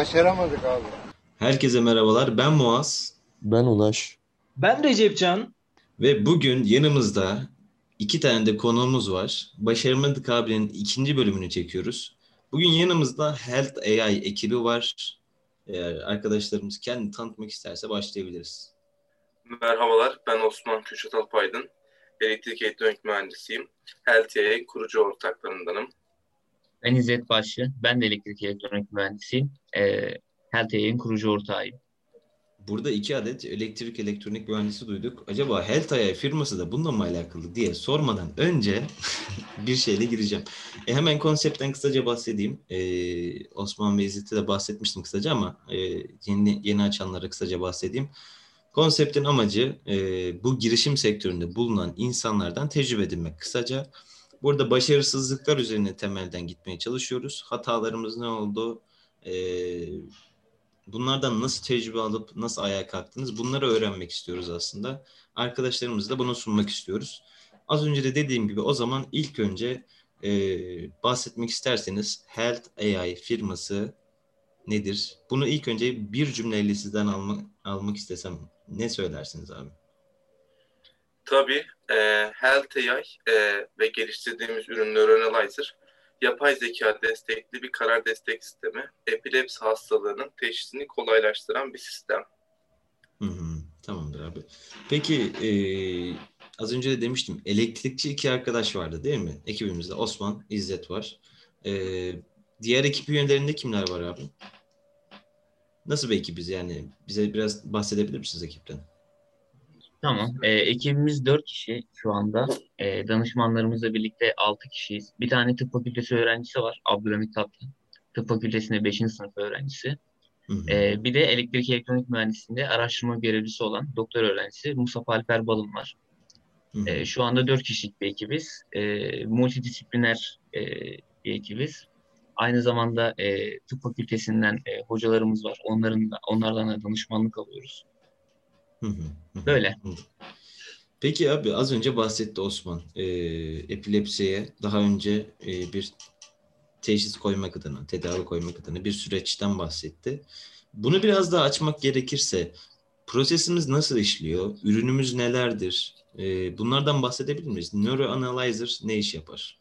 başaramadık abi. Herkese merhabalar. Ben Muaz Ben Ulaş. Ben Recepcan. ve bugün yanımızda iki tane de konuğumuz var. Başaramadık abinin ikinci bölümünü çekiyoruz. Bugün yanımızda Health AI ekibi var. Eğer arkadaşlarımız kendini tanıtmak isterse başlayabiliriz. Merhabalar, ben Osman Kürşat Alpaydın. Elektrik elektronik mühendisiyim. LTE kurucu ortaklarındanım. Ben İzzet Başlı. Ben de elektrik elektronik mühendisiyim. Ee, HeltE'nin kurucu ortağıyım. Burada iki adet elektrik elektronik mühendisi duyduk. Acaba Health AI firması da bununla mı alakalı diye sormadan önce bir şeyle gireceğim. E hemen konseptten kısaca bahsedeyim. E, Osman ve de bahsetmiştim kısaca ama e, yeni, yeni açanlara kısaca bahsedeyim. Konseptin amacı e, bu girişim sektöründe bulunan insanlardan tecrübe edinmek kısaca. Burada başarısızlıklar üzerine temelden gitmeye çalışıyoruz. Hatalarımız ne oldu? E, bunlardan nasıl tecrübe alıp nasıl ayağa kalktınız bunları öğrenmek istiyoruz aslında. Arkadaşlarımızla bunu sunmak istiyoruz. Az önce de dediğim gibi o zaman ilk önce e, bahsetmek isterseniz Health AI firması nedir? Bunu ilk önce bir cümleyle sizden almak, almak istesem ne söylersiniz abi? Tabii e, Health AI e, ve geliştirdiğimiz ürün Neuronalizer, yapay zeka destekli bir karar destek sistemi, epilepsi hastalığının teşhisini kolaylaştıran bir sistem. Hı hı, tamamdır abi. Peki e, az önce de demiştim elektrikçi iki arkadaş vardı değil mi? Ekibimizde Osman, İzzet var. E, diğer ekip üyelerinde kimler var abi? Nasıl bir ekibiz yani? Bize biraz bahsedebilir misiniz ekipten? Tamam. Ee, ekibimiz 4 kişi şu anda. Ee, danışmanlarımızla birlikte 6 kişiyiz. Bir tane tıp fakültesi öğrencisi var. Abdülhamit Tatlı. Tıp fakültesinde 5. sınıf öğrencisi. Hı hı. Ee, bir de elektrik elektronik mühendisliğinde araştırma görevlisi olan doktor öğrencisi Mustafa Alper Balın var. Hı. Ee, şu anda 4 kişilik bir ekibiz. Ee, multidisipliner e, bir ekibiz. Aynı zamanda e, tıp fakültesinden e, hocalarımız var. Onların da, onlardan da danışmanlık alıyoruz. Böyle. Peki abi az önce bahsetti Osman. Ee, epilepsiye daha önce e, bir teşhis koymak adına, tedavi koymak adına bir süreçten bahsetti. Bunu biraz daha açmak gerekirse prosesimiz nasıl işliyor? Ürünümüz nelerdir? Ee, bunlardan bahsedebilir miyiz? Neuroanalyzer ne iş yapar?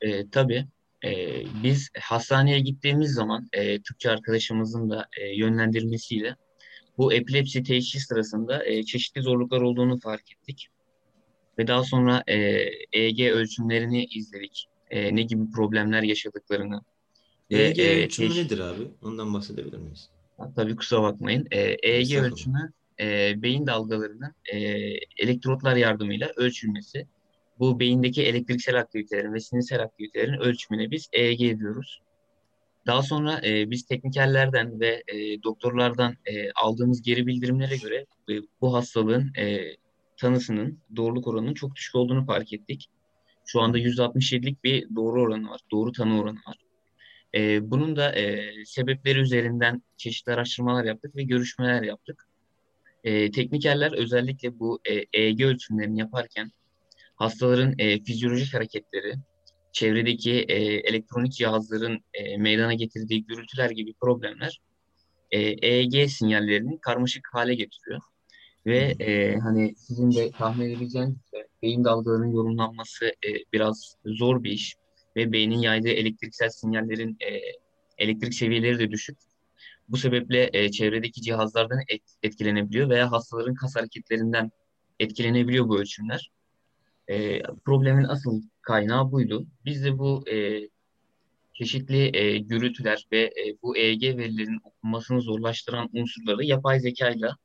E, tabii e, biz hastaneye gittiğimiz zaman e, tıpçı arkadaşımızın da e, yönlendirmesiyle bu epilepsi teşhis sırasında e, çeşitli zorluklar olduğunu fark ettik. Ve daha sonra e, EEG ölçümlerini izledik. E, ne gibi problemler yaşadıklarını. EEG e, ölçümü teş- nedir abi? Ondan bahsedebilir miyiz? Tabii kusura bakmayın. E, EEG ölçümü e, beyin dalgalarının e, elektrotlar yardımıyla ölçülmesi. Bu beyindeki elektriksel aktivitelerin ve sinirsel aktivitelerin ölçümüne biz EEG diyoruz. Daha sonra e, biz teknikerlerden ve e, doktorlardan e, aldığımız geri bildirimlere göre e, bu hastalığın e, tanısının doğruluk oranının çok düşük olduğunu fark ettik. Şu anda %67'lik bir doğru oranı var, doğru tanı oranı var. E, bunun da e, sebepleri üzerinden çeşitli araştırmalar yaptık ve görüşmeler yaptık. E, teknikerler özellikle bu e, EEG ölçümlerini yaparken hastaların e, fizyolojik hareketleri, çevredeki e, elektronik cihazların e, meydana getirdiği gürültüler gibi problemler e, EEG sinyallerini karmaşık hale getiriyor. Ve e, hani sizin de tahmin edebileceğiniz beyin dalgalarının yorumlanması e, biraz zor bir iş ve beynin yaydığı elektriksel sinyallerin e, elektrik seviyeleri de düşük. Bu sebeple e, çevredeki cihazlardan et- etkilenebiliyor veya hastaların kas hareketlerinden etkilenebiliyor bu ölçümler. E, problemin asıl kaynağı buydu. Biz de bu e, çeşitli e, gürültüler ve e, bu EEG verilerinin okunmasını zorlaştıran unsurları yapay zekayla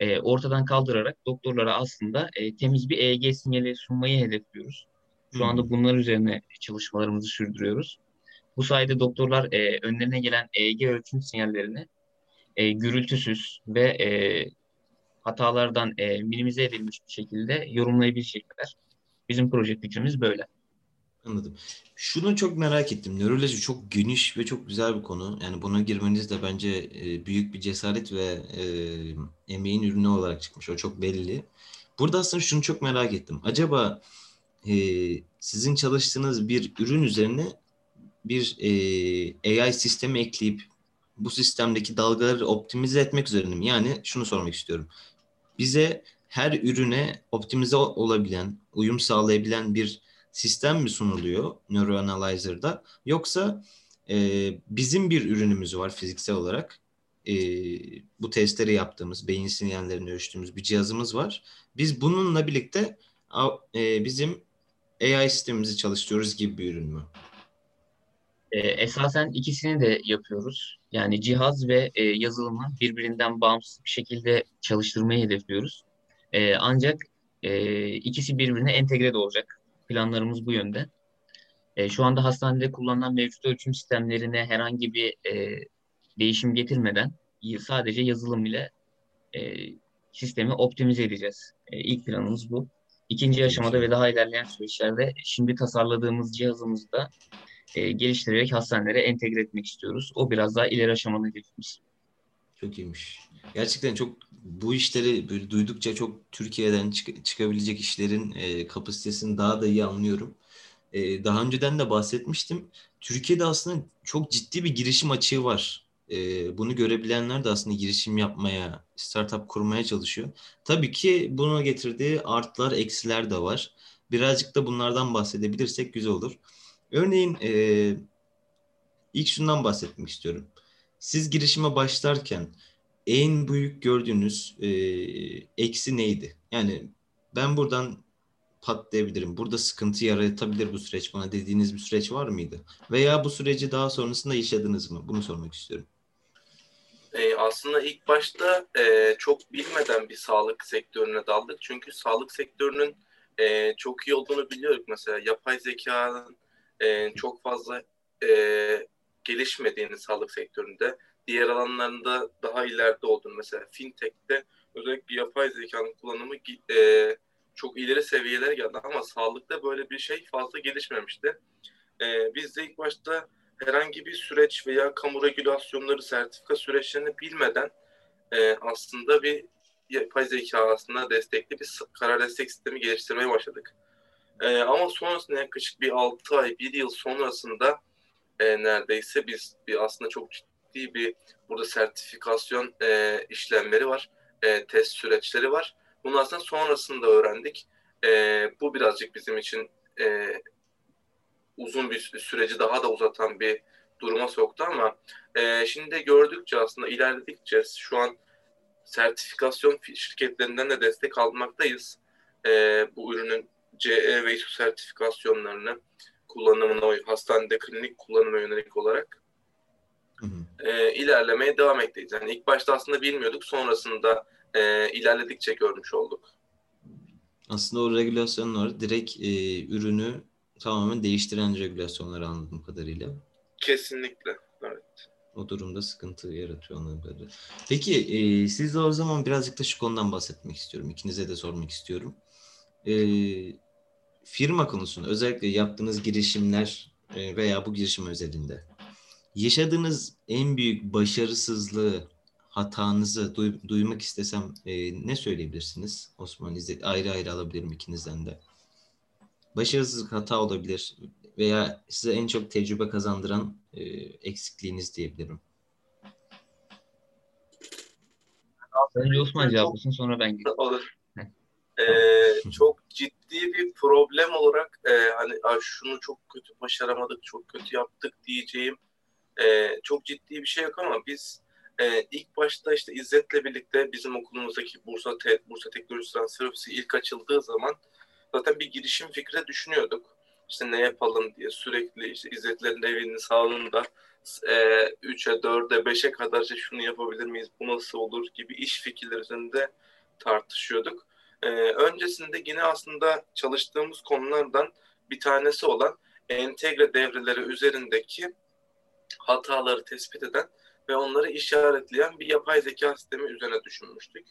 e, ortadan kaldırarak doktorlara aslında e, temiz bir EEG sinyali sunmayı hedefliyoruz. Şu anda bunlar üzerine çalışmalarımızı sürdürüyoruz. Bu sayede doktorlar e, önlerine gelen EEG ölçüm sinyallerini e, gürültüsüz ve e, hatalardan e, minimize edilmiş bir şekilde yorumlayabilecekler. Bizim proje fikrimiz böyle. Anladım. Şunu çok merak ettim. Nöroloji çok geniş ve çok güzel bir konu. Yani buna girmeniz de bence e, büyük bir cesaret ve e, emeğin ürünü olarak çıkmış. O çok belli. Burada aslında şunu çok merak ettim. Acaba e, sizin çalıştığınız bir ürün üzerine bir AI sistemi ekleyip bu sistemdeki dalgaları optimize etmek üzerine mi? Yani şunu sormak istiyorum. Bize her ürüne optimize olabilen, uyum sağlayabilen bir sistem mi sunuluyor NeuroAnalyzer'da? Yoksa e, bizim bir ürünümüz var fiziksel olarak. E, bu testleri yaptığımız, beyin sinyallerini ölçtüğümüz bir cihazımız var. Biz bununla birlikte e, bizim AI sistemimizi çalıştırıyoruz gibi bir ürün mü? E, esasen ikisini de yapıyoruz. Yani cihaz ve e, yazılımı birbirinden bağımsız bir şekilde çalıştırmayı hedefliyoruz. E, ancak e, ikisi birbirine entegre de olacak. Planlarımız bu yönde. E, şu anda hastanede kullanılan mevcut ölçüm sistemlerine herhangi bir e, değişim getirmeden sadece yazılım ile e, sistemi optimize edeceğiz. E, ilk planımız bu. İkinci aşamada ve daha ilerleyen süreçlerde şimdi tasarladığımız cihazımızı da e, geliştirerek hastanelere entegre etmek istiyoruz. O biraz daha ileri aşamalı hedefimiz. Çok iyiymiş. Gerçekten çok bu işleri böyle duydukça çok Türkiye'den çık- çıkabilecek işlerin e, kapasitesini daha da iyi anlıyorum. E, daha önceden de bahsetmiştim. Türkiye'de aslında çok ciddi bir girişim açığı var. E, bunu görebilenler de aslında girişim yapmaya, startup kurmaya çalışıyor. Tabii ki buna getirdiği artlar, eksiler de var. Birazcık da bunlardan bahsedebilirsek güzel olur. Örneğin e, ilk şundan bahsetmek istiyorum. Siz girişime başlarken en büyük gördüğünüz e, eksi neydi? Yani ben buradan patlayabilirim. Burada sıkıntı yaratabilir bu süreç bana dediğiniz bir süreç var mıydı? Veya bu süreci daha sonrasında yaşadınız mı? Bunu sormak istiyorum. E, aslında ilk başta e, çok bilmeden bir sağlık sektörüne daldık. Çünkü sağlık sektörünün e, çok iyi olduğunu biliyoruz. Mesela yapay zekanın e, çok fazla e, gelişmediğini sağlık sektöründe, diğer alanlarında daha ileride olduğunu mesela fintech'te özellikle yapay zekanın kullanımı e, çok ileri seviyelere geldi ama sağlıkta böyle bir şey fazla gelişmemişti. E, biz de ilk başta herhangi bir süreç veya kamu regülasyonları, sertifika süreçlerini bilmeden e, aslında bir yapay zeka aslında destekli bir karar destek sistemi geliştirmeye başladık. E, ama sonrasında yaklaşık bir 6 ay, 1 yıl sonrasında e, neredeyse biz bir aslında çok ciddi bir burada sertifikasyon e, işlemleri var. E, test süreçleri var. Bunu aslında sonrasında öğrendik. E, bu birazcık bizim için e, uzun bir süreci daha da uzatan bir duruma soktu ama e, şimdi de gördükçe aslında ilerledikçe şu an sertifikasyon şirketlerinden de destek almaktayız. E, bu ürünün CE ve ISO sertifikasyonlarını kullanımına, hastanede klinik kullanıma yönelik olarak hı hı. E, ilerlemeye devam ettiyiz. Yani ilk başta aslında bilmiyorduk, sonrasında e, ilerledikçe görmüş olduk. Aslında o regülasyonlar direkt e, ürünü tamamen değiştiren regülasyonlar anladığım kadarıyla. Kesinlikle, evet. O durumda sıkıntı yaratıyor anladığım kadarıyla. Peki e, siz de o zaman birazcık da şu konudan bahsetmek istiyorum. İkinize de sormak istiyorum. E, firma konusunda özellikle yaptığınız girişimler e, veya bu girişim özelinde yaşadığınız en büyük başarısızlığı, hatanızı duy, duymak istesem e, ne söyleyebilirsiniz? Osman İzzet ayrı ayrı alabilirim ikinizden de. Başarısızlık hata olabilir veya size en çok tecrübe kazandıran e, eksikliğiniz diyebilirim. Önce Osman cevaplasın sonra ben gideyim. Olur e, çok ciddi bir problem olarak e, hani şunu çok kötü başaramadık, çok kötü yaptık diyeceğim e, çok ciddi bir şey yok ama biz e, ilk başta işte İzzet'le birlikte bizim okulumuzdaki Bursa, Te, Bursa Teknoloji Transfer ilk açıldığı zaman zaten bir girişim fikri düşünüyorduk. İşte ne yapalım diye sürekli işte İzzet'lerin evinin sağlığında e, 3'e, 4'e, 5'e kadar işte şunu yapabilir miyiz, bu nasıl olur gibi iş fikirleri üzerinde tartışıyorduk. E, öncesinde yine aslında çalıştığımız konulardan bir tanesi olan entegre devreleri üzerindeki hataları tespit eden ve onları işaretleyen bir yapay zeka sistemi üzerine düşünmüştük.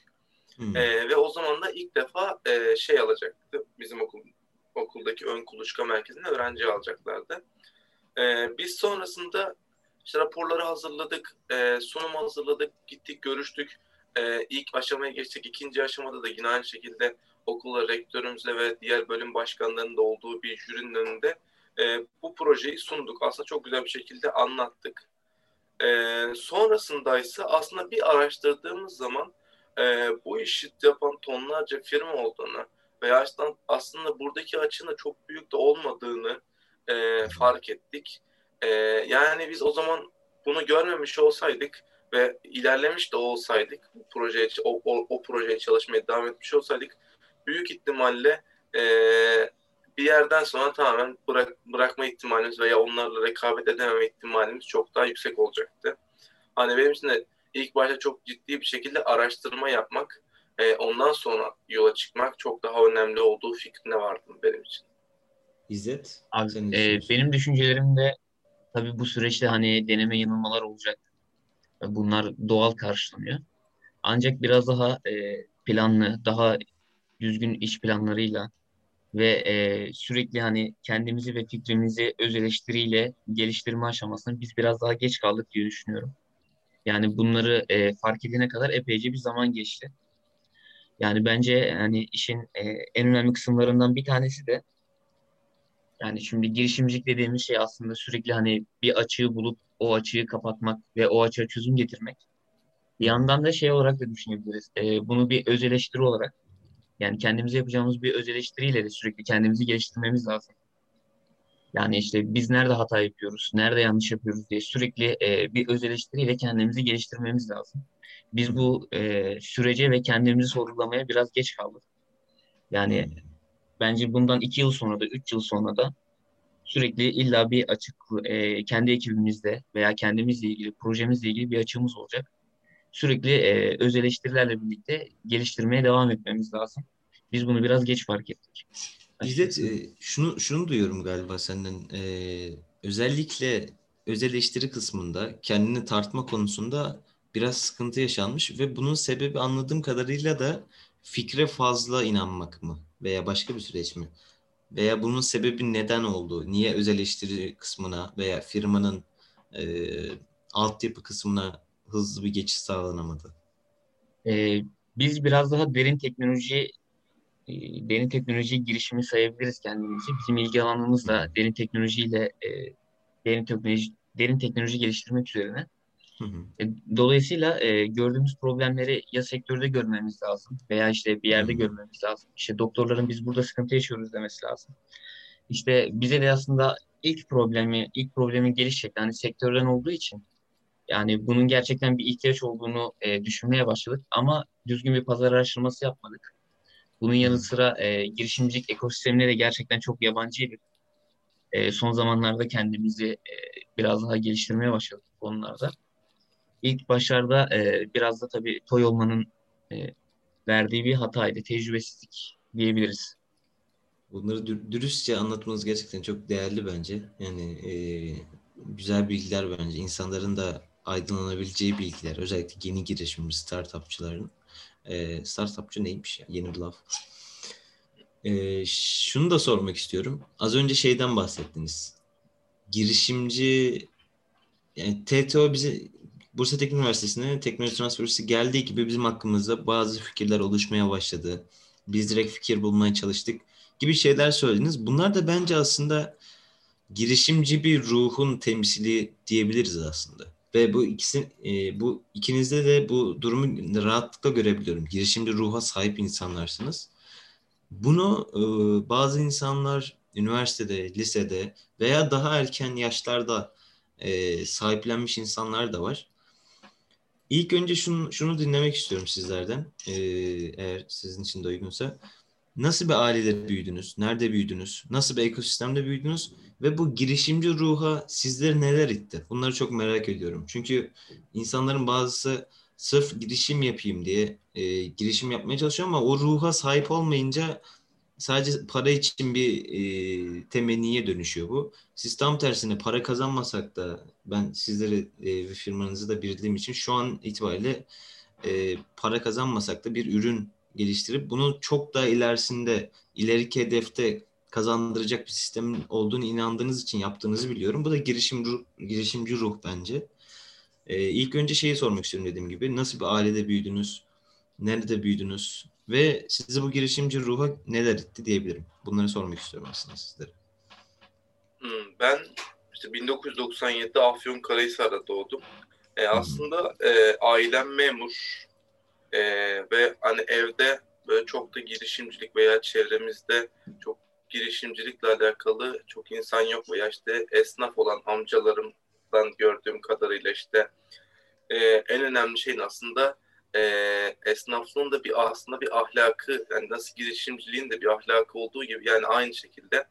Hmm. E, ve o zaman da ilk defa e, şey alacaktı bizim okul okuldaki ön kuluçka merkezine öğrenci alacaklardı. E, biz sonrasında işte raporları hazırladık, e, sunum hazırladık, gittik, görüştük e, ilk aşamaya geçtik. İkinci aşamada da yine aynı şekilde okula rektörümüzle ve diğer bölüm başkanlarının da olduğu bir jürinin önünde e, bu projeyi sunduk. Aslında çok güzel bir şekilde anlattık. E, sonrasında ise aslında bir araştırdığımız zaman e, bu işi yapan tonlarca firma olduğunu veya aslında, buradaki açının çok büyük de olmadığını e, fark ettik. E, yani biz o zaman bunu görmemiş olsaydık ve ilerlemiş de olsaydık bu projeye o, o, o projeye çalışmaya devam etmiş olsaydık büyük ihtimalle e, bir yerden sonra tamamen bırak, bırakma ihtimalimiz veya onlarla rekabet edememe ihtimalimiz çok daha yüksek olacaktı. Hani benim için de ilk başta çok ciddi bir şekilde araştırma yapmak, e, ondan sonra yola çıkmak çok daha önemli olduğu fikrine vardım benim için. İzzet, Abi, e, benim düşüncelerimde tabii bu süreçte hani deneme yanılmalar olacak. Ve Bunlar doğal karşılanıyor. Ancak biraz daha e, planlı, daha düzgün iş planlarıyla ve e, sürekli hani kendimizi ve fikrimizi öz eleştiriyle geliştirme aşamasında biz biraz daha geç kaldık diye düşünüyorum. Yani bunları e, fark edene kadar epeyce bir zaman geçti. Yani bence yani işin e, en önemli kısımlarından bir tanesi de yani şimdi girişimcilik dediğimiz şey aslında sürekli hani bir açığı bulup o açığı kapatmak ve o açığa çözüm getirmek. Bir yandan da şey olarak da düşünebiliriz. E, bunu bir öz eleştiri olarak yani kendimize yapacağımız bir öz eleştiriyle de sürekli kendimizi geliştirmemiz lazım. Yani işte biz nerede hata yapıyoruz, nerede yanlış yapıyoruz diye sürekli e, bir öz eleştiriyle kendimizi geliştirmemiz lazım. Biz bu e, sürece ve kendimizi sorgulamaya biraz geç kaldık. Yani bence bundan iki yıl sonra da, üç yıl sonra da sürekli illa bir açık e, kendi ekibimizde veya kendimizle ilgili, projemizle ilgili bir açığımız olacak. Sürekli e, öz eleştirilerle birlikte geliştirmeye devam etmemiz lazım. Biz bunu biraz geç fark ettik. İzzet, e, şunu şunu duyuyorum galiba senden. E, özellikle öz eleştiri kısmında kendini tartma konusunda biraz sıkıntı yaşanmış ve bunun sebebi anladığım kadarıyla da fikre fazla inanmak mı veya başka bir süreç mi? Veya bunun sebebi neden oldu? Niye öz eleştiri kısmına veya firmanın e, altyapı kısmına hızlı bir geçiş sağlanamadı? E, biz biraz daha derin teknoloji e, derin teknoloji girişimi sayabiliriz kendimizi. Bizim ilgi alanımız da derin teknolojiyle e, derin teknoloji derin teknoloji geliştirmek üzerine. Hı hı. E, Dolayısıyla e, gördüğümüz problemleri ya sektörde görmemiz lazım veya işte bir yerde Hı hı. görmemiz lazım. İşte doktorların biz burada sıkıntı yaşıyoruz demesi lazım. İşte bize de aslında ilk problemi, ilk problemin geliş şekli hani sektörden olduğu için yani bunun gerçekten bir ihtiyaç olduğunu e, düşünmeye başladık ama düzgün bir pazar araştırması yapmadık. Bunun yanı sıra e, girişimcilik ekosistemine de gerçekten çok yabancıydık. E, son zamanlarda kendimizi e, biraz daha geliştirmeye başladık konularda. İlk başlarda e, biraz da tabii toy olmanın e, verdiği bir hataydı, tecrübesizlik diyebiliriz. Bunları dür- dürüstçe anlatmanız gerçekten çok değerli bence. Yani e, güzel bilgiler bence. İnsanların da aydınlanabileceği bilgiler. Özellikle yeni girişimci startupçıların. E, startupçı neymiş ya? Yeni bir laf. E, şunu da sormak istiyorum. Az önce şeyden bahsettiniz. Girişimci yani TTO bize Bursa Teknik Üniversitesi'ne teknoloji transferisi geldiği gibi bizim hakkımızda bazı fikirler oluşmaya başladı. Biz direkt fikir bulmaya çalıştık gibi şeyler söylediniz. Bunlar da bence aslında girişimci bir ruhun temsili diyebiliriz aslında. Ve bu ikisi e, bu ikinizde de bu durumu rahatlıkla görebiliyorum. Girişimci ruha sahip insanlarsınız. Bunu e, bazı insanlar üniversitede, lisede veya daha erken yaşlarda e, sahiplenmiş insanlar da var. İlk önce şunu, şunu dinlemek istiyorum sizlerden. E, eğer sizin için de uygunsa. Nasıl bir ailede büyüdünüz? Nerede büyüdünüz? Nasıl bir ekosistemde büyüdünüz? Ve bu girişimci ruha sizleri neler itti? Bunları çok merak ediyorum. Çünkü insanların bazısı sırf girişim yapayım diye e, girişim yapmaya çalışıyor ama o ruha sahip olmayınca sadece para için bir e, temenniye dönüşüyor bu. Siz tam tersine para kazanmasak da ben sizleri e, ve firmanızı da bildiğim için şu an itibariyle e, para kazanmasak da bir ürün geliştirip bunu çok daha ilerisinde, ileriki hedefte kazandıracak bir sistemin olduğunu inandığınız için yaptığınızı biliyorum. Bu da girişim ruh, girişimci ruh bence. Ee, ilk önce şeyi sormak istiyorum dediğim gibi. Nasıl bir ailede büyüdünüz? Nerede büyüdünüz? Ve sizi bu girişimci ruha neler itti diyebilirim. Bunları sormak istiyorum aslında sizlere. Hmm, Ben işte 1997'de Afyonkarahisar'da doğdum. E, aslında e, ailem memur e, ve hani evde böyle çok da girişimcilik veya çevremizde çok girişimcilikle alakalı çok insan yok veya işte esnaf olan amcalarımdan gördüğüm kadarıyla işte e, en önemli şeyin aslında e, esnaflığın da bir aslında bir ahlakı yani nasıl girişimciliğin de bir ahlakı olduğu gibi yani aynı şekilde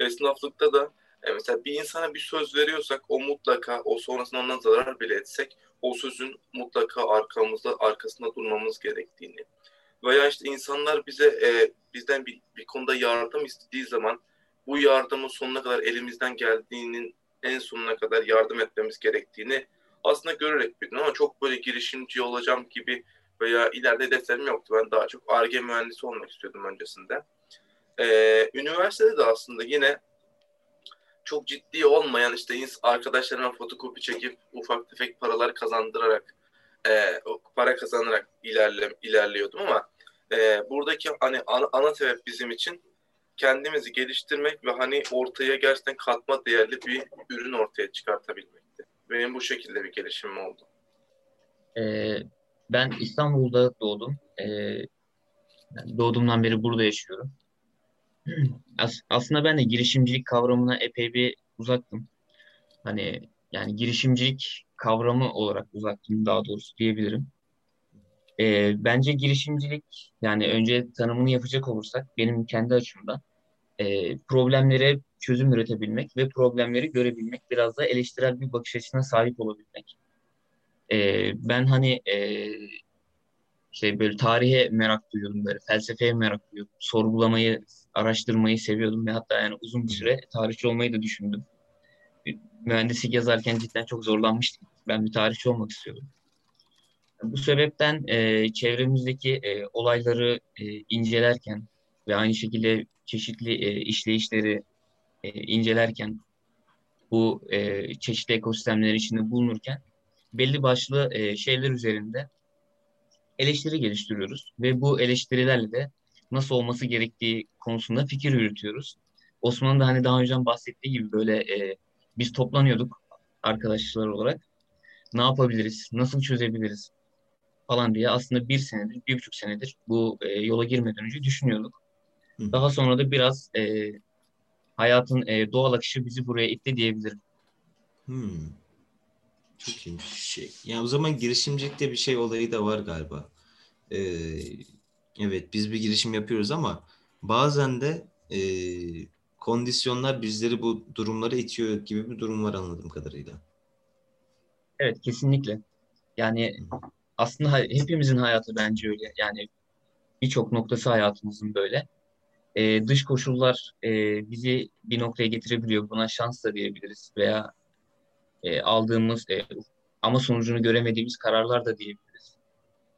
esnaflıkta da e, mesela bir insana bir söz veriyorsak o mutlaka o sonrasında ondan zarar bile etsek o sözün mutlaka arkamızda arkasında durmamız gerektiğini veya işte insanlar bize e, bizden bir, bir konuda yardım istediği zaman bu yardımın sonuna kadar elimizden geldiğinin en sonuna kadar yardım etmemiz gerektiğini aslında görerek büyüdüm ama çok böyle girişimci olacağım gibi veya ileride hedeflerim yoktu. Ben daha çok ARGE mühendisi olmak istiyordum öncesinde. Ee, üniversitede de aslında yine çok ciddi olmayan işte arkadaşlarıma fotokopi çekip ufak tefek paralar kazandırarak e, para kazanarak ilerle, ilerliyordum ama e, buradaki hani ana, ana sebep bizim için kendimizi geliştirmek ve hani ortaya gerçekten katma değerli bir ürün ortaya çıkartabilmekti. Benim bu şekilde bir gelişimim oldu. Ee, ben İstanbul'da doğdum. Ee, doğduğumdan beri burada yaşıyorum. As- aslında ben de girişimcilik kavramına epey bir uzaktım. Hani yani girişimcilik kavramı olarak uzaktım daha doğrusu diyebilirim. E, bence girişimcilik yani önce tanımını yapacak olursak benim kendi açımdan e, problemlere çözüm üretebilmek ve problemleri görebilmek biraz da eleştirel bir bakış açısına sahip olabilmek. E, ben hani e, şey böyle tarihe merak duyuyordum böyle felsefeye merak duyuyordum. Sorgulamayı, araştırmayı seviyordum ve hatta yani uzun bir süre tarihçi olmayı da düşündüm. Mühendislik yazarken cidden çok zorlanmıştım. Ben bir tarihçi olmak istiyordum. Bu sebepten e, çevremizdeki e, olayları e, incelerken ve aynı şekilde çeşitli e, işleyişleri e, incelerken bu e, çeşitli ekosistemlerin içinde bulunurken belli başlı e, şeyler üzerinde eleştiri geliştiriyoruz ve bu eleştirilerle de nasıl olması gerektiği konusunda fikir yürütüyoruz. Osman'ın da hani daha önce bahsettiği gibi böyle e, biz toplanıyorduk arkadaşlar olarak. Ne yapabiliriz, nasıl çözebiliriz falan diye aslında bir senedir, bir buçuk senedir bu e, yola girmeden önce düşünüyorduk. Hı. Daha sonra da biraz e, hayatın e, doğal akışı bizi buraya itti diyebilirim. Hmm. Çok iyi şey. Yani o zaman girişimcilikte bir şey olayı da var galiba. Ee, evet biz bir girişim yapıyoruz ama bazen de e, kondisyonlar bizleri bu durumlara itiyor gibi bir durum var anladığım kadarıyla. Evet kesinlikle. Yani aslında hepimizin hayatı bence öyle. Yani birçok noktası hayatımızın böyle. Ee, dış koşullar e, bizi bir noktaya getirebiliyor. Buna şans da diyebiliriz veya e, aldığımız e, ama sonucunu göremediğimiz kararlar da diyebiliriz.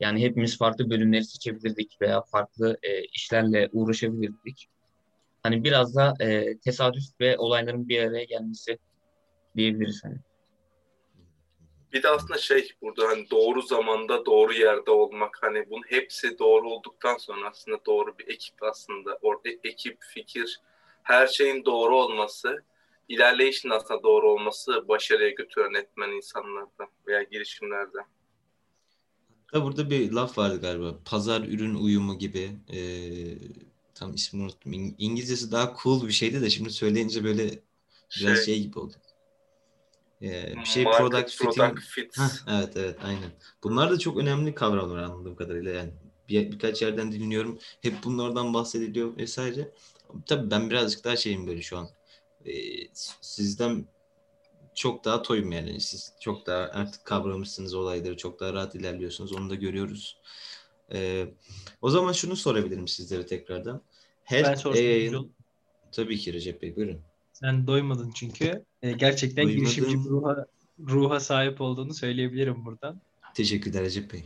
Yani hepimiz farklı bölümleri seçebilirdik veya farklı e, işlerle uğraşabilirdik. Hani biraz da e, tesadüf ve olayların bir araya gelmesi diyebiliriz hani. Bir de aslında şey burada hani doğru zamanda doğru yerde olmak hani bunun hepsi doğru olduktan sonra aslında doğru bir ekip aslında orada ekip fikir her şeyin doğru olması ilerleyişin aslında doğru olması başarıya götüren etmen insanlarda veya girişimlerde. Hatta burada bir laf vardı galiba. Pazar ürün uyumu gibi. Ee, tam ismini unuttum. İngilizcesi daha cool bir şeydi de şimdi söyleyince böyle biraz şey, şey gibi oldu. Ee, bir şey Market, product, fitting. fit. Heh, evet evet aynen. Bunlar da çok önemli kavramlar anladığım kadarıyla. Yani bir, birkaç yerden dinliyorum. Hep bunlardan bahsediliyor vesaire. Tabii ben birazcık daha şeyim böyle şu an. Ee, sizden çok daha toyum yani. Siz çok daha artık kavramışsınız olayları. Çok daha rahat ilerliyorsunuz. Onu da görüyoruz. Ee, o zaman şunu sorabilirim sizlere tekrardan. Her, ben sorsam e, Tabii ki Recep Bey buyurun. Sen doymadın çünkü. E, gerçekten Doymadım. girişimci ruha, ruha sahip olduğunu söyleyebilirim buradan. Teşekkürler Recep Bey.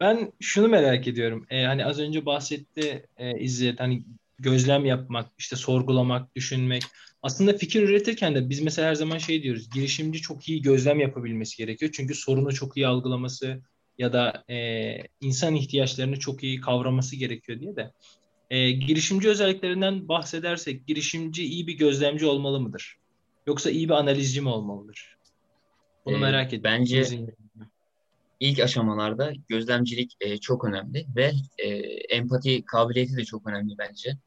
Ben şunu merak ediyorum. E, hani az önce bahsetti e, İzzet hani gözlem yapmak, işte sorgulamak, düşünmek. Aslında fikir üretirken de biz mesela her zaman şey diyoruz. Girişimci çok iyi gözlem yapabilmesi gerekiyor. Çünkü sorunu çok iyi algılaması ya da e, insan ihtiyaçlarını çok iyi kavraması gerekiyor diye de. E, girişimci özelliklerinden bahsedersek girişimci iyi bir gözlemci olmalı mıdır? Yoksa iyi bir analizci mi olmalıdır? Bunu ee, merak ediyorum. Bence ilk aşamalarda gözlemcilik e, çok önemli ve e, empati kabiliyeti de çok önemli bence.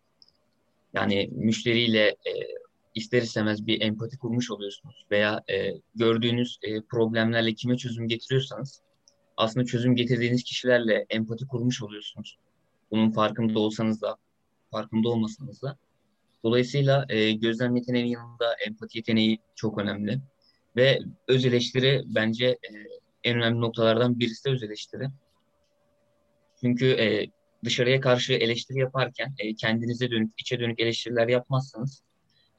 Yani müşteriyle e, ister istemez bir empati kurmuş oluyorsunuz veya e, gördüğünüz e, problemlerle kime çözüm getiriyorsanız aslında çözüm getirdiğiniz kişilerle empati kurmuş oluyorsunuz. Bunun farkında olsanız da farkında olmasanız da. Dolayısıyla e, gözlem yeteneğinin yanında empati yeteneği çok önemli. Ve öz eleştiri bence e, en önemli noktalardan birisi de öz eleştiri. Çünkü e, dışarıya karşı eleştiri yaparken e, kendinize dönük, içe dönük eleştiriler yapmazsanız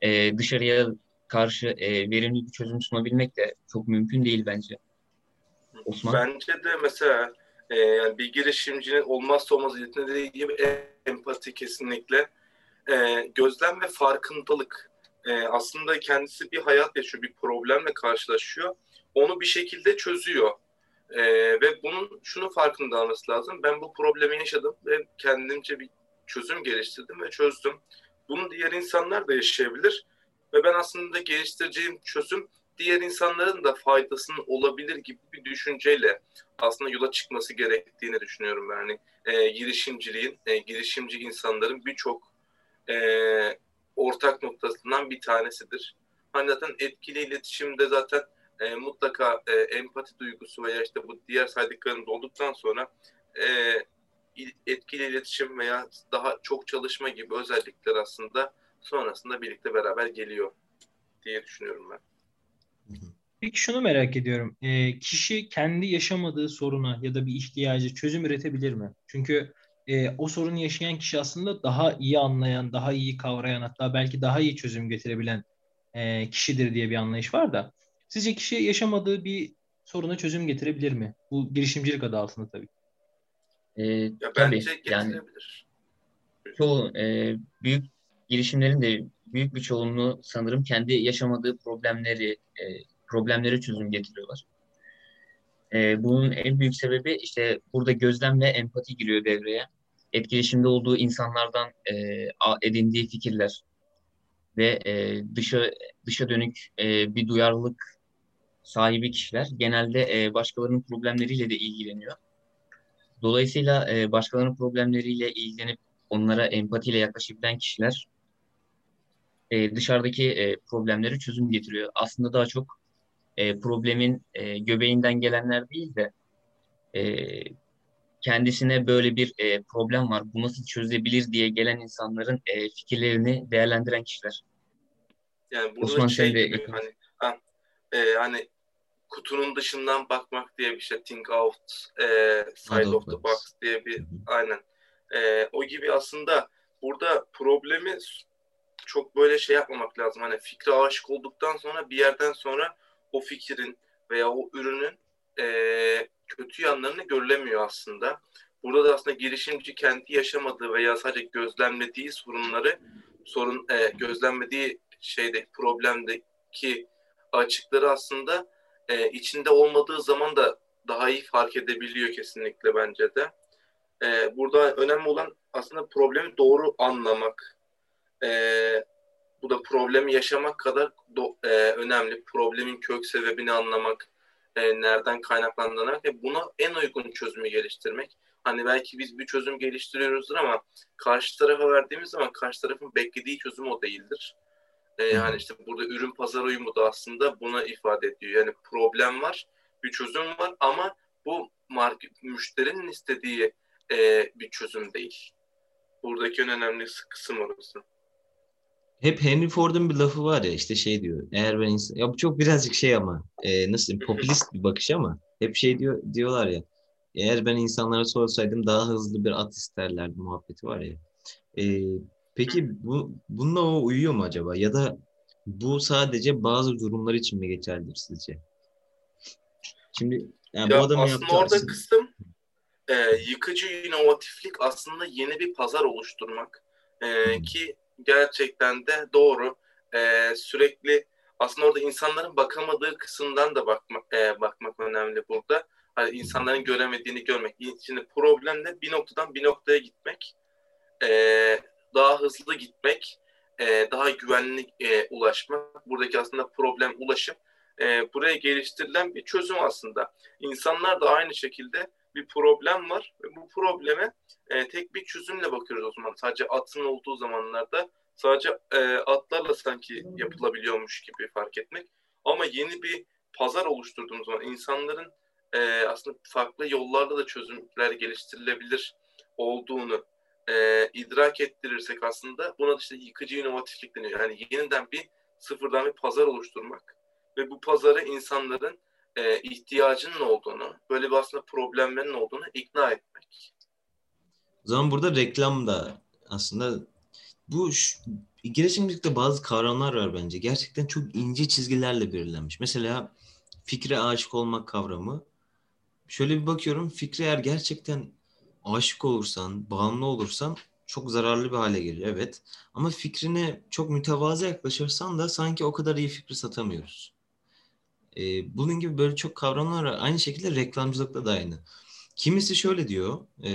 e, dışarıya karşı e, verimli bir çözüm sunabilmek de çok mümkün değil bence. Osman? Bence de mesela e, yani bir girişimcinin olmazsa olmaz yeteneği gibi empati kesinlikle. E, gözlem ve farkındalık. E, aslında kendisi bir hayat yaşıyor, bir problemle karşılaşıyor. Onu bir şekilde çözüyor. E, ve bunun şunu farkında olması lazım. Ben bu problemi yaşadım ve kendimce bir çözüm geliştirdim ve çözdüm. Bunu diğer insanlar da yaşayabilir. Ve ben aslında geliştireceğim çözüm diğer insanların da faydasının olabilir gibi bir düşünceyle aslında yola çıkması gerektiğini düşünüyorum. Yani e, girişimciliğin, e, girişimci insanların birçok e, ortak noktasından bir tanesidir. Hani zaten etkili iletişimde zaten e, mutlaka e, empati duygusu veya işte bu diğer saydıklarımız olduktan sonra e, etkili iletişim veya daha çok çalışma gibi özellikler aslında sonrasında birlikte beraber geliyor diye düşünüyorum ben. Peki şunu merak ediyorum. E, kişi kendi yaşamadığı soruna ya da bir ihtiyacı çözüm üretebilir mi? Çünkü e, o sorunu yaşayan kişi aslında daha iyi anlayan, daha iyi kavrayan hatta belki daha iyi çözüm getirebilen e, kişidir diye bir anlayış var da. Sizce kişi yaşamadığı bir soruna çözüm getirebilir mi? Bu girişimcilik adı altında tabii. E, ya tabii, bence yani çoğu e, büyük girişimlerin de büyük bir çoğunluğu sanırım kendi yaşamadığı problemleri e, problemleri çözüm getiriyorlar. E, bunun en büyük sebebi işte burada gözlem ve empati giriyor devreye. Etkileşimde olduğu insanlardan e, edindiği fikirler ve e, dışa dışa dönük e, bir duyarlılık sahibi kişiler genelde e, başkalarının problemleriyle de ilgileniyor. Dolayısıyla e, başkalarının problemleriyle ilgilenip onlara empatiyle yaklaşabilen kişiler e, dışarıdaki e, problemleri çözüm getiriyor. Aslında daha çok e, problemin e, göbeğinden gelenler değil de e, kendisine böyle bir e, problem var, bu nasıl çözülebilir diye gelen insanların e, fikirlerini değerlendiren kişiler. Yani burada Osman şey de... gibi, hani, ha, e, hani kutunun dışından bakmak diye bir şey, think out e, side of the box diye bir, aynen. E, o gibi aslında burada problemi çok böyle şey yapmamak lazım. Hani fikre aşık olduktan sonra bir yerden sonra o fikrin veya o ürünün e, kötü yanlarını görülemiyor aslında. Burada da aslında girişimci kendi yaşamadığı veya sadece gözlemlediği sorunları sorun e, gözlemlediği şeyde problemdeki açıkları aslında e, içinde olmadığı zaman da daha iyi fark edebiliyor kesinlikle bence de. E, burada önemli olan aslında problemi doğru anlamak e, bu da problemi yaşamak kadar do, e, önemli. Problemin kök sebebini anlamak, e, nereden kaynaklandığını ve buna en uygun çözümü geliştirmek. Hani belki biz bir çözüm geliştiriyoruzdur ama karşı tarafa verdiğimiz zaman karşı tarafın beklediği çözüm o değildir. E, yani işte burada ürün pazar uyumu da aslında buna ifade ediyor. Yani problem var, bir çözüm var ama bu market, müşterinin istediği e, bir çözüm değil. Buradaki en önemli kısım orası hep Henry Ford'un bir lafı var ya işte şey diyor. Eğer ben insan ya bu çok birazcık şey ama e, nasıl diyeyim popülist bir bakış ama hep şey diyor diyorlar ya. Eğer ben insanlara sorsaydım daha hızlı bir at isterlerdi muhabbeti var ya. E, peki bu bununla o uyuyor mu acaba ya da bu sadece bazı durumlar için mi geçerlidir sizce? Şimdi yani ya bu adamın aslında orada aslında... kısım e, yıkıcı inovatiflik aslında yeni bir pazar oluşturmak. E, ki gerçekten de doğru. E, sürekli aslında orada insanların bakamadığı kısımdan da bakmak, e, bakmak önemli burada. Hani insanların göremediğini görmek. Şimdi problemle bir noktadan bir noktaya gitmek, e, daha hızlı gitmek, e, daha güvenli e, ulaşmak. Buradaki aslında problem ulaşım. e, buraya geliştirilen bir çözüm aslında. İnsanlar da aynı şekilde bir problem var ve bu probleme e, tek bir çözümle bakıyoruz o zaman. Sadece atın olduğu zamanlarda sadece e, atlarla sanki yapılabiliyormuş gibi fark etmek. Ama yeni bir pazar oluşturduğumuz zaman insanların e, aslında farklı yollarla da çözümler geliştirilebilir olduğunu e, idrak ettirirsek aslında buna işte yıkıcı inovatiflik deniyor. Yani yeniden bir sıfırdan bir pazar oluşturmak ve bu pazarı insanların e, ihtiyacının olduğunu, böyle bir aslında problemlerin olduğunu ikna etmek. O zaman burada reklam da aslında bu girişimcilikte bazı kavramlar var bence. Gerçekten çok ince çizgilerle belirlenmiş. Mesela fikre aşık olmak kavramı. Şöyle bir bakıyorum fikre eğer gerçekten aşık olursan, bağımlı olursan çok zararlı bir hale gelir. Evet. Ama fikrine çok mütevazı yaklaşırsan da sanki o kadar iyi fikri satamıyoruz. Ee, bunun gibi böyle çok kavramlar. Aynı şekilde reklamcılıkta da aynı. Kimisi şöyle diyor. E,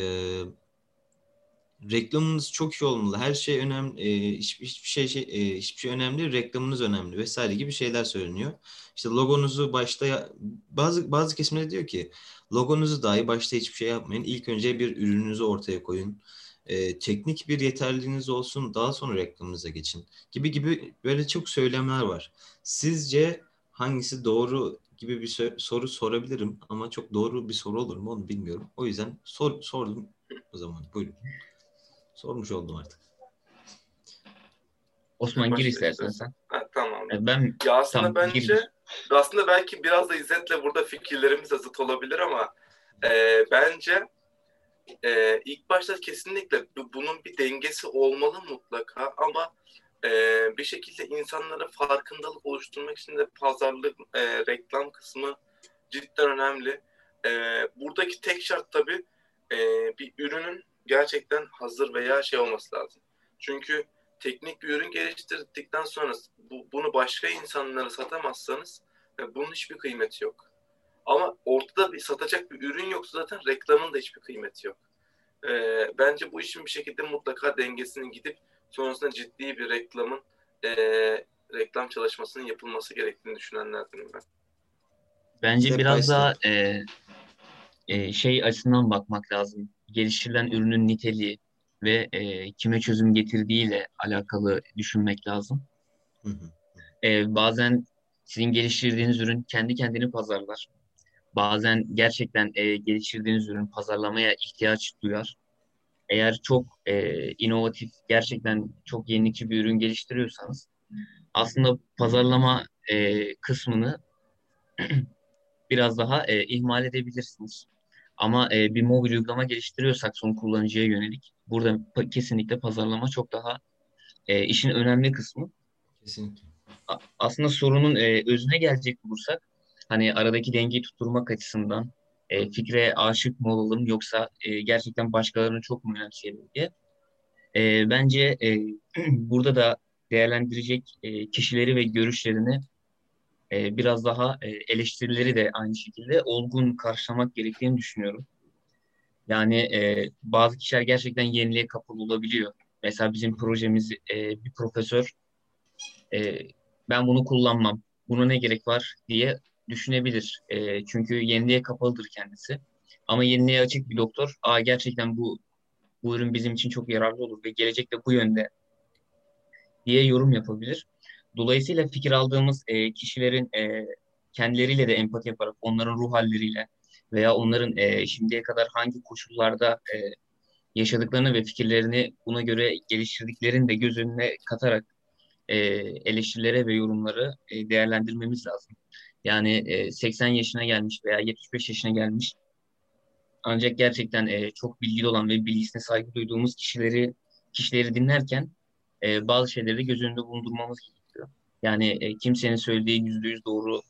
reklamınız çok iyi olmalı. Her şey önemli. E, hiçbir, hiçbir şey, şey e, hiçbir şey önemli. Reklamınız önemli vesaire gibi şeyler söyleniyor. İşte logonuzu başta bazı bazı kesimler diyor ki logonuzu dahi başta hiçbir şey yapmayın. İlk önce bir ürününüzü ortaya koyun. E, teknik bir yeterliliğiniz olsun. Daha sonra reklamınıza geçin. Gibi gibi böyle çok söylemler var. Sizce hangisi doğru gibi bir soru sorabilirim ama çok doğru bir soru olur mu onu bilmiyorum. O yüzden sor, sordum o zaman. Buyurun. Sormuş oldum artık. Osman gir istersen sen. Ha, tamam. Ben ya aslında tamam, bence gir. aslında belki biraz da İzzet'le burada fikirlerimiz zıt olabilir ama e, bence e, ilk başta kesinlikle bunun bir dengesi olmalı mutlaka ama e, bir şekilde insanlara farkındalık oluşturmak için de pazarlık, e, reklam kısmı cidden önemli. E, buradaki tek şart tabii e, bir ürünün gerçekten hazır veya şey olması lazım. Çünkü teknik bir ürün geliştirdikten sonra bu, bunu başka insanlara satamazsanız e, bunun hiçbir kıymeti yok. Ama ortada bir satacak bir ürün yoksa zaten reklamın da hiçbir kıymeti yok. E, bence bu işin bir şekilde mutlaka dengesinin gidip sonrasında ciddi bir reklamın e, reklam çalışmasının yapılması gerektiğini düşünenlerdenim ben. Bence Step biraz daha e, e, şey açısından bakmak lazım. Geliştirilen ürünün niteliği ve e, kime çözüm getirdiğiyle alakalı düşünmek lazım. Hı hı. E, bazen sizin geliştirdiğiniz ürün kendi kendini pazarlar. Bazen gerçekten e, geliştirdiğiniz ürün pazarlamaya ihtiyaç duyar. Eğer çok e, inovatif, gerçekten çok yenilikçi bir ürün geliştiriyorsanız aslında pazarlama e, kısmını biraz daha e, ihmal edebilirsiniz. Ama e, bir mobil uygulama geliştiriyorsak son kullanıcıya yönelik burada pa- kesinlikle pazarlama çok daha e, işin önemli kısmı. Kesinlikle. A- aslında sorunun e, özüne gelecek olursak hani aradaki dengeyi tutturmak açısından e, fikre aşık mı olalım yoksa e, gerçekten başkalarını çok mu önemseyelim diye. E, bence e, burada da değerlendirecek e, kişileri ve görüşlerini e, biraz daha e, eleştirileri de aynı şekilde olgun karşılamak gerektiğini düşünüyorum. Yani e, bazı kişiler gerçekten yeniliğe kapalı olabiliyor. Mesela bizim projemiz e, bir profesör e, ben bunu kullanmam, buna ne gerek var diye düşünebilir. E, çünkü yeniliğe kapalıdır kendisi. Ama yeniliğe açık bir doktor, aa gerçekten bu bu ürün bizim için çok yararlı olur ve gelecekte bu yönde diye yorum yapabilir. Dolayısıyla fikir aldığımız e, kişilerin e, kendileriyle de empati yaparak, onların ruh halleriyle veya onların e, şimdiye kadar hangi koşullarda e, yaşadıklarını ve fikirlerini buna göre geliştirdiklerini de göz önüne katarak e, eleştirilere ve yorumları e, değerlendirmemiz lazım. Yani e, 80 yaşına gelmiş veya 75 yaşına gelmiş ancak gerçekten e, çok bilgili olan ve bilgisine saygı duyduğumuz kişileri kişileri dinlerken e, bazı şeyleri de göz önünde bulundurmamız. Yani e, kimsenin söylediği yüzde yüz doğru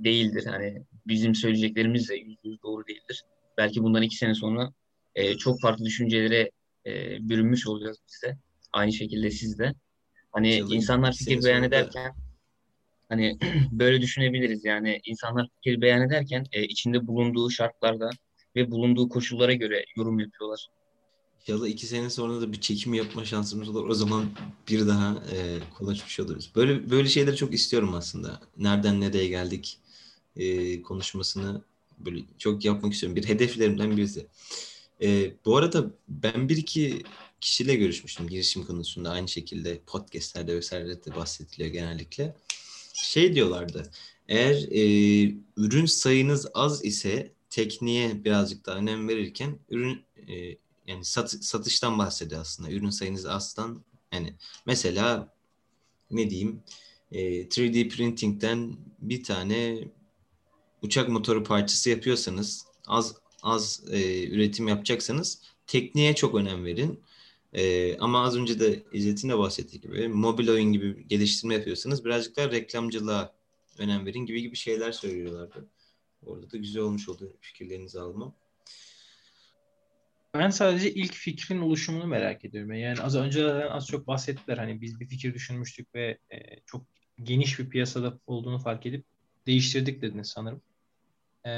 değildir. Hani bizim söyleyeceklerimiz de yüzde yüz doğru değildir. Belki bundan iki sene sonra e, çok farklı düşüncelere e, bürünmüş olacağız biz de. Aynı şekilde siz de. Hani Çalın, insanlar fikir beyan ederken hani böyle düşünebiliriz. Yani insanlar fikir beyan ederken e, içinde bulunduğu şartlarda ve bulunduğu koşullara göre yorum yapıyorlar. İnşallah iki sene sonra da bir çekim yapma şansımız olur. O zaman bir daha e, konuşmuş oluruz. Böyle böyle şeyleri çok istiyorum aslında. Nereden nereye geldik e, konuşmasını böyle çok yapmak istiyorum. Bir hedeflerimden birisi. E, bu arada ben bir iki kişiyle görüşmüştüm girişim konusunda. Aynı şekilde podcastlerde vesaire de bahsediliyor genellikle. Şey diyorlardı. Eğer e, ürün sayınız az ise tekniğe birazcık daha önem verirken ürün e, yani sat, satıştan bahsediyor aslında. Ürün sayınız azdan yani mesela ne diyeyim e, 3D printing'den bir tane uçak motoru parçası yapıyorsanız az az e, üretim yapacaksanız tekniğe çok önem verin. E, ama az önce de İzzet'in de bahsettiği gibi mobil oyun gibi geliştirme yapıyorsanız birazcık daha reklamcılığa önem verin gibi gibi şeyler söylüyorlardı. Orada da güzel olmuş oldu fikirlerinizi almam. Ben sadece ilk fikrin oluşumunu merak ediyorum. Yani az önceden az çok bahsettiler. Hani biz bir fikir düşünmüştük ve e, çok geniş bir piyasada olduğunu fark edip değiştirdik dediniz sanırım. E,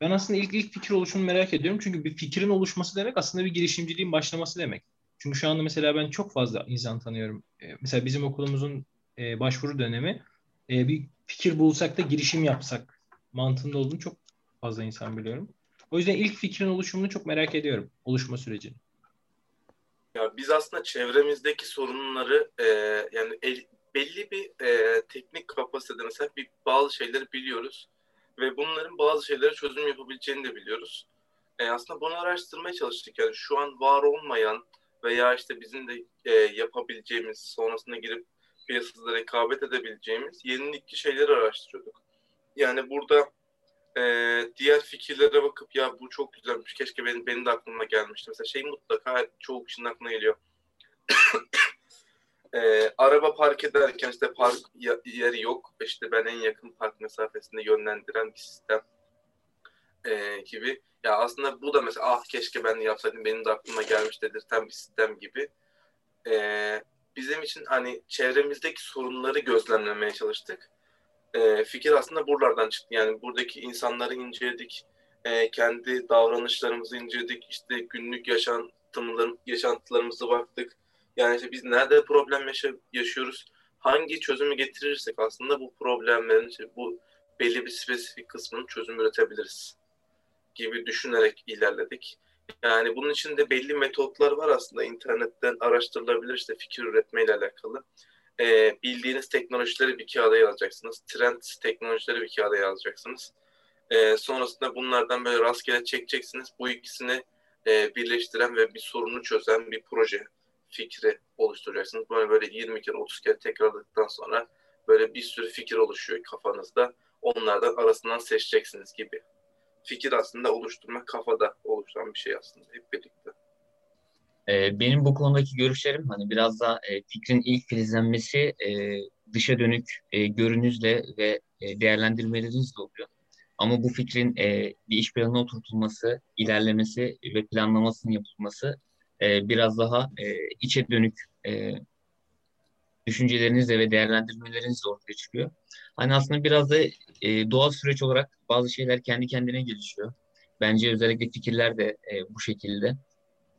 ben aslında ilk ilk fikir oluşumunu merak ediyorum. Çünkü bir fikrin oluşması demek aslında bir girişimciliğin başlaması demek. Çünkü şu anda mesela ben çok fazla insan tanıyorum. E, mesela bizim okulumuzun e, başvuru dönemi e, bir fikir bulsak da girişim yapsak mantığında olduğunu çok fazla insan biliyorum. O yüzden ilk fikrin oluşumunu çok merak ediyorum. Oluşma sürecini. Ya biz aslında çevremizdeki sorunları e, yani el, belli bir e, teknik kapasitede mesela bir bazı şeyleri biliyoruz ve bunların bazı şeylere çözüm yapabileceğini de biliyoruz. E, aslında bunu araştırmaya çalıştık. Yani şu an var olmayan veya işte bizim de e, yapabileceğimiz, sonrasında girip piyasada rekabet edebileceğimiz yenilikçi şeyleri araştırıyorduk. Yani burada e, diğer fikirlere bakıp ya bu çok güzelmiş, keşke benim, benim de aklıma gelmişti. Mesela şey mutlaka çoğu kişinin aklına geliyor. e, araba park ederken işte park yeri yok. İşte ben en yakın park mesafesinde yönlendiren bir sistem e, gibi. Ya aslında bu da mesela ah keşke ben de yapsaydım benim de aklıma gelmiş dedirten bir sistem gibi. E, bizim için hani çevremizdeki sorunları gözlemlemeye çalıştık. E, fikir aslında buralardan çıktı. Yani buradaki insanları inceledik. E, kendi davranışlarımızı inceledik. İşte günlük yaşantılarımızı baktık yani işte biz nerede problem yaşa- yaşıyoruz? Hangi çözümü getirirsek aslında bu problemlerin işte bu belli bir spesifik kısmının çözüm üretebiliriz gibi düşünerek ilerledik. Yani bunun için de belli metotlar var aslında internetten araştırılabilir işte fikir üretmeyle alakalı. Ee, bildiğiniz teknolojileri bir kağıda yazacaksınız. Trend teknolojileri bir kağıda yazacaksınız. Ee, sonrasında bunlardan böyle rastgele çekeceksiniz. Bu ikisini e, birleştiren ve bir sorunu çözen bir proje fikri oluşturacaksınız. Böyle böyle 20 kere 30 kere tekrarladıktan sonra böyle bir sürü fikir oluşuyor kafanızda. Onlardan arasından seçeceksiniz gibi. Fikir aslında oluşturmak kafada oluşan bir şey aslında hep birlikte. Ee, benim bu konudaki görüşlerim hani biraz da e, fikrin ilk filizlenmesi e, dışa dönük e, görünüzle ve e, değerlendirmelerinizle oluyor. Ama bu fikrin e, bir iş planına oturtulması, ilerlemesi ve planlamasının yapılması e, biraz daha e, içe dönük e, düşüncelerinizle ve değerlendirmelerinizle ortaya çıkıyor. Hani aslında biraz da e, doğal süreç olarak bazı şeyler kendi kendine gelişiyor. Bence özellikle fikirler de e, bu şekilde.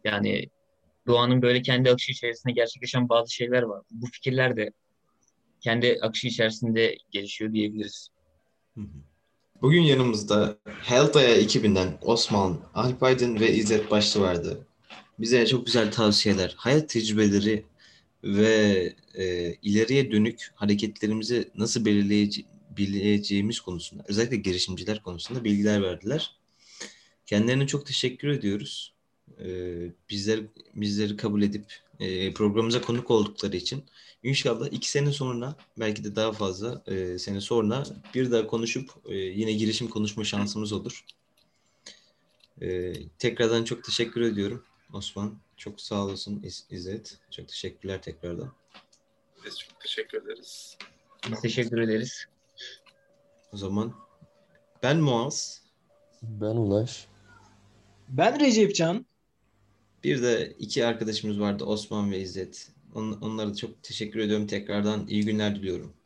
Yani doğanın böyle kendi akışı içerisinde gerçekleşen bazı şeyler var. Bu fikirler de kendi akışı içerisinde gelişiyor diyebiliriz. Bugün yanımızda Heltaya ekibinden Osman, Alp Aydın ve İzzet Başlı vardı bize çok güzel tavsiyeler, hayat tecrübeleri ve e, ileriye dönük hareketlerimizi nasıl belirleyeceğimiz konusunda, özellikle girişimciler konusunda bilgiler verdiler. Kendilerine çok teşekkür ediyoruz. E, bizler bizleri kabul edip e, programımıza konuk oldukları için. İnşallah iki sene sonra belki de daha fazla e, sene sonra bir daha konuşup e, yine girişim konuşma şansımız olur. E, tekrardan çok teşekkür ediyorum. Osman. Çok sağ olasın İz- İzzet. Çok teşekkürler tekrardan. Biz çok teşekkür ederiz. Biz teşekkür ederiz. O zaman ben Muaz. Ben Ulaş. Ben Recepcan. Bir de iki arkadaşımız vardı Osman ve İzzet. On, onlara da çok teşekkür ediyorum. Tekrardan iyi günler diliyorum.